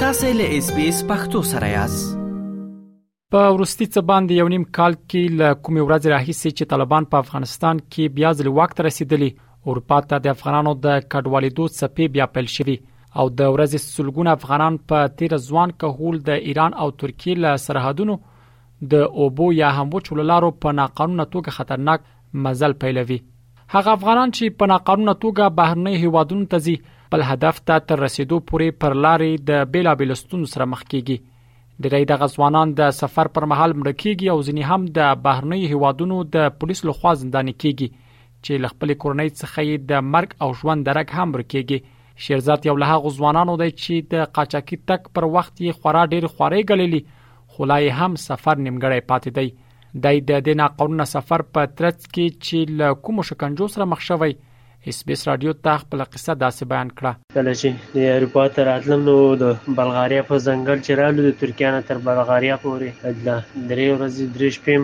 تاسو له اس بي اس پختو سره یاست په ورستي څه باندې یو نیم کال کې له کومې ورځې راهیسې چې طالبان په افغانستان کې بیا ځل وخت رسیدلی اروپا ته د افغانانو د کډوالېدو څپې بیا پیل شوې او د ورځې سلګونه افغانان په تیر ځوان کهول د ایران او ترکیې له سرحدونو د اوبو یا هم وچولارو په ناقانونه توګه خطرناک مزل پیلوي هغه افغانان چې په ناقانونه توګه بهرنۍ هیوادونو ته ځي بل هدف ته تر رسیدو پورې پر لارې د بیلابیل ستونزو سره مخ کیږي ډیری دغه ځوانان د سفر پر مهال مړ کیږي او ځینې هم د بهرنۍ هیوادونو د پولیس لخوا زنداني کیږي چې له خپل کورنۍ څخه یې د مرګ او ژوند درک هم ورکیږي شیرزاد یو له هغو ځوانانو دی چې د قاچاقي تک پر وخت یې خورا ډیر خوري غللی خو لا هم سفر نیمګړی پاتې دی دای د دې ناقانونه سفر په ترڅ کې چې له کوم شکنجو سره مخ شوی اس بي اس رادیو ته خپل قصه داسې بیان کړه کله چې د اروپا ته راتلم نو د بلغاریا په ځنګل چې رالو د ترکیه نه تر بلغاریا پورې د درې ورځې درې شپې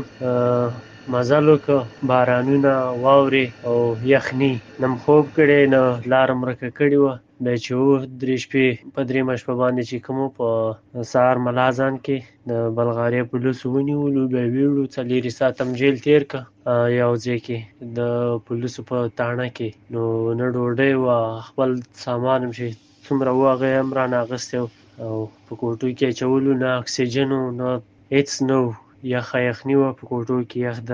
مزل وکړ بارانونه واورې او یخني نم خوب کړی نه لار مرکه کړې وه د چې اوه درې شپې په درېیمه شپه باندې چې کوم په سهار ملا ځان کې د بلغاریا پولیسو ونیولو بیا ویړو څلېرې ساعت هم جیل تېر که یو ځای کې د پولیسو په تاڼه کې نو نه ډوډۍ وه خپل سامان هم چې څومره و هغه هم رانه اخیستی او په کوټو کې اچولو نه اکسیجن و نه هېڅ نه و یخه یخني وه په کوټو کې یخ د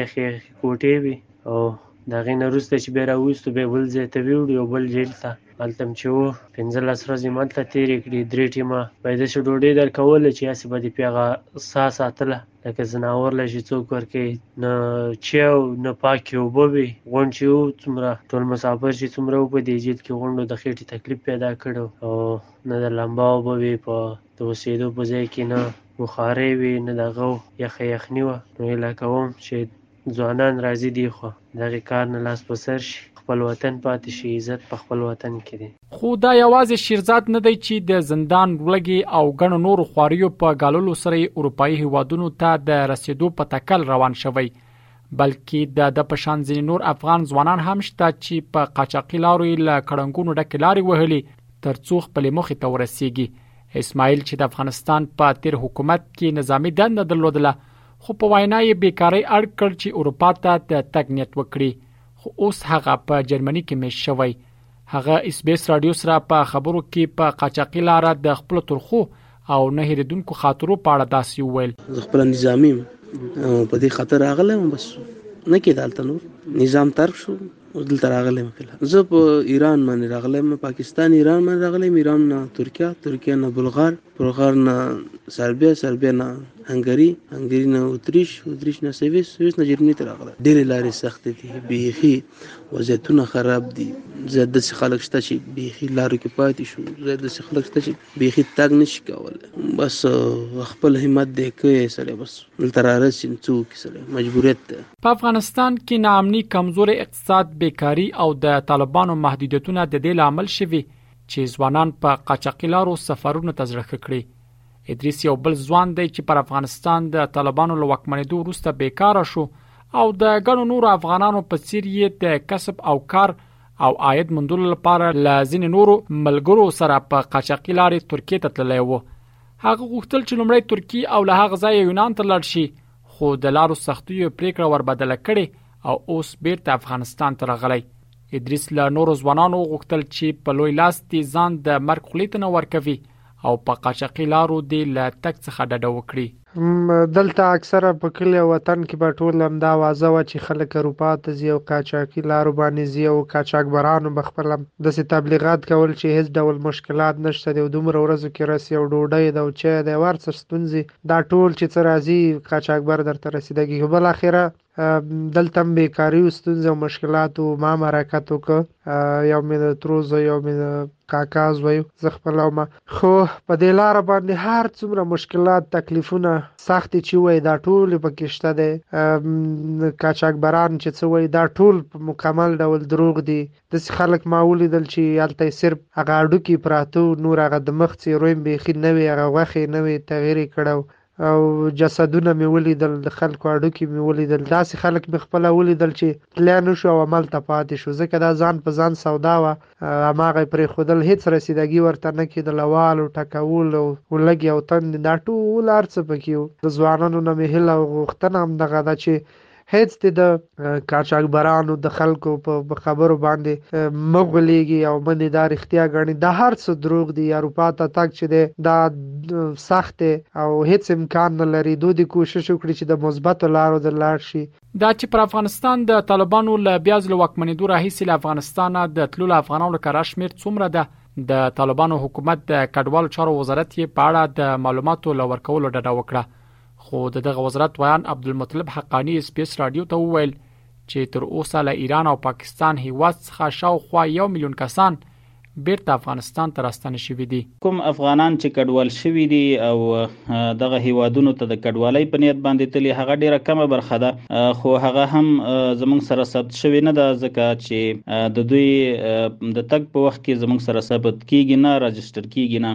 یخې یخې کوټې وې او د هغې نه وروسته چې بیا راوویستو بیا بل ځای ته ویوړو یو بل جیل ته هلته هم چې و پنځلس ورځې مې هلته تېرې کړې درې ټیمه به یې داسې ډوډۍ درکوله چې هسې به دې پرې هغه ساه ساتله لکه ځناور له چې څوک ورکوي نه چای او نه پاکې اوبه وې غونډ چې و څومره ټول مسافر چې څومره و په دې جیل کې غونډو د خېټې تکلیف پیدا کړو او نه د لمبا اوبه وې په د اوسېدو په ځای کې نه بخارۍ وې نه د هغه یخه یخني وه نو هیله کوم چې ځوانان راځي دې خوا دغې کار نه لاس په سر شي خپل وطن پاتې شي عزت په خپل وطن کې دی. خو دا یوازې شیرزاد نه دی چې د زندان لوږې او ګڼو نورو خواریو په ګاللو سره یې اروپايي هېوادونو ته د رسېدو په تکل روان شوی بلکې د ده په شان ځینې نور افغان ځوانان هم شته چې په قاچاقي لارو یې له کړنګونو ډکې لارې وهلي ترڅو خپلې موخې ته ورسیږي اسماعیل چې د افغانستان په تیر حکومت کې نظامي دنده درلودله خو په وینا یې بیکارۍ اړ کړ چې اروپا ته د تګ نیت وکړي خو اوس هغه په جرمني کې میشت شوی هغه اس بي اس رادیو سره په خبرو کې په قاچاقي لار د خپل ترخو او نه هېریدونکو خاطرو په اړه داسې وویل زه خپل نظامی او په دې خاطر راغلم بس نه کې دالته نور نظام ترک شو اوس دلته راغلم فلحال زه په ایران باندې راغلم پاکستان ایران باندې راغلم ایران نه ترکیه ترکیه نه بلغار بلغار نه سربیا سربیا نه هنګری هنګری نه اتریش اتریش نه سویس سویس نه جرمني ته راغله ډېرې لارې سختې دي بیخي وضعیتونه خراب دي زه داسې خلک شته چې بیخي لارو کې پاتې شو زه داسې خلک شته چې بیخي تګ نشي کولی بس خپل همت دی کوي سره بس دلته رارسي څوک سره مجبوریت ده په افغانستان کې ناامني کمزوري اقتصاد بیکاري او د طالبانو محدودیتونه د دې لامل شوي چې ځوانان په قاچاقي لارو سفرونو ته زړه کړي ادریس یو بل ځوان دی چې پر افغانستان د طالبانو له واکمنېدو وروسته بیکار شو او د ګڼو نورو افغانانو په څیر یې د کسب او کار او عاید مندلو لپاره له ځین نورو ملګرو سره په قاچاقي لارې ترکیه ته تللی و هغه غوښتل چې لومړی ترکیه او له هغه ځای یونان ته لاړ شي خو د لارو سختیو پریکړه وربدله کړي او اوس بیرته افغانستان ته راغلی ادریس له نورو ځوانانو وغوښتل چې په لوی لاس دې ځان د مرګ خولې ته نه ورکوي او په قاچاقي لارو دې له تګ څخه ډډه وکړي. دلته اکثره په کلي او وطن کې په ټول همدا اوازه وه چې خلک اروپا ته ځي او قاچاقي لارو باندې ځي او قاچاقبرانو به خپله داسې تبلیغات کول چې هېڅ ډول مشکلات نشته دي او دومره ورځو کې رسي او ډوډۍ ده او چای دی او هر څه ستونزې دا ټول چې څه راځي قاچاقبر درته رسي دګي خو بالاخره دلته هم بیکاریو ستونزې او مشکلاتو ما مرکت وکړ یو مې د ترو زوی یو مې د کاکا زوی زه خپل او ما خو په دې لار باندې هر څومره مشکلات تکلیفونه سختې چې وای دا ټول پکې شته دی کاچاکبران چې څه وای دا ټول په مکمل ډول دروغ دي داسې خلک ما ولیدل چې هلته صرف هغه هډوکي پراته نور هغه د مخ څېرو یې بیخي نوې هغه غوښې نوې تغیر یې کړی او جسدونه مې ولیدل، د خلکو هډوکي مې ولیدل، داسې خلک مې خپله ولیدل چې تلای نه شو او هملته پاتې شو، ځکه دا ځان په ځان سودا وه، هماغه یې پرېښودل، هېڅ رسیدګي ورته نه کېدله، وال و ټکول و، لږې او تندې، دا ټول هر څه پکې و، د ځوانانو نه مې هیله او غوښتنه همدغه ده چې. هیڅ دې د قاچاقبرانو د خلکو په خبرو باندې مه غولیږي او منې دا رښتیا ګڼي دا هر څه دروغ دي اروپا ته تګ چې دی دا سخت دی او هیڅ امکان نه لري دوی دې کوشش وکړي چې د مثبتو لارو د لاړ شي دا چې پر افغانستان د طالبانو له بیا ځل واکمنېدو راهیسې له افغانستانه د تللو افغانانو کره شمیر څومره ده د طالبانو حکومت د کډوالو چارو وزارت یې په اړه د معلوماتو لور کولو ډډه وکړه خو د دغه وزارت ویان عبدالمطلب حقانی اس پی اس رادیو ته وویل چې تر اوسه له ایران او پاکستان هیواد څخه شاوخوا یو میلیون کسان بیرته افغانستان ته راستانه شوي دي کوم افغانان چې کډوال شوي دي او دغه هیوادونو ته د کډوالۍ په نیت باندې تلي هغه ډیره کمه برخه ده خو هغه هم زموږ سره ثبت شوی نه ده ځکه چې د دوی د تګ په وخت کې زموږ سره ثبت کیږي نه راجستر کیږي نه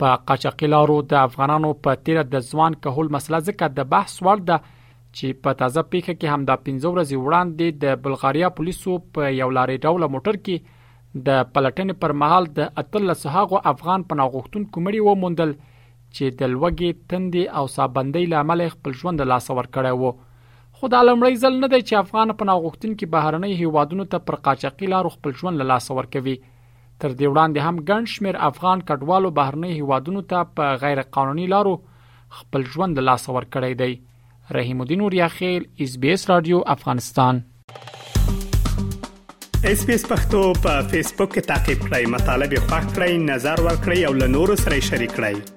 په قاچاقي لارو د افغانانو په تیره د ځوان کهول مسله ځکه د بحث وړ ده چې په تازه پیښه کې همدا 15 ورځې وړاندې د بلغاریا پولیسو په یو لارې ډول موټر کې د پلټنې پر مهال د اتل سهاغو افغان پناغښتونکو مړي و موندل چې د لوګي تندې او سابندۍ لامل خپل ژوند له لاسه ورکړی وو خو دا لمړی ځل نه دی چې افغان پناغښتونکو بهرنۍ هیوادونو ته پر قاچاقي لارو خپل ژوند له لاسه ورکوي تر دې وړاندې هم ګڼ شمیر افغان کډوالو بهرنۍ هیوادونو ته په غیر قانوني لارو خپل ژوند له لاسه ورکړی دی رحیم الدین اوریاخیل اس بي اس رادیو افغانستان اس بي اس پختو په فیسبوک کې تا کې پلی مطلب یو فاک کړئ نظر ور کړئ او له نورو سره شریک کړئ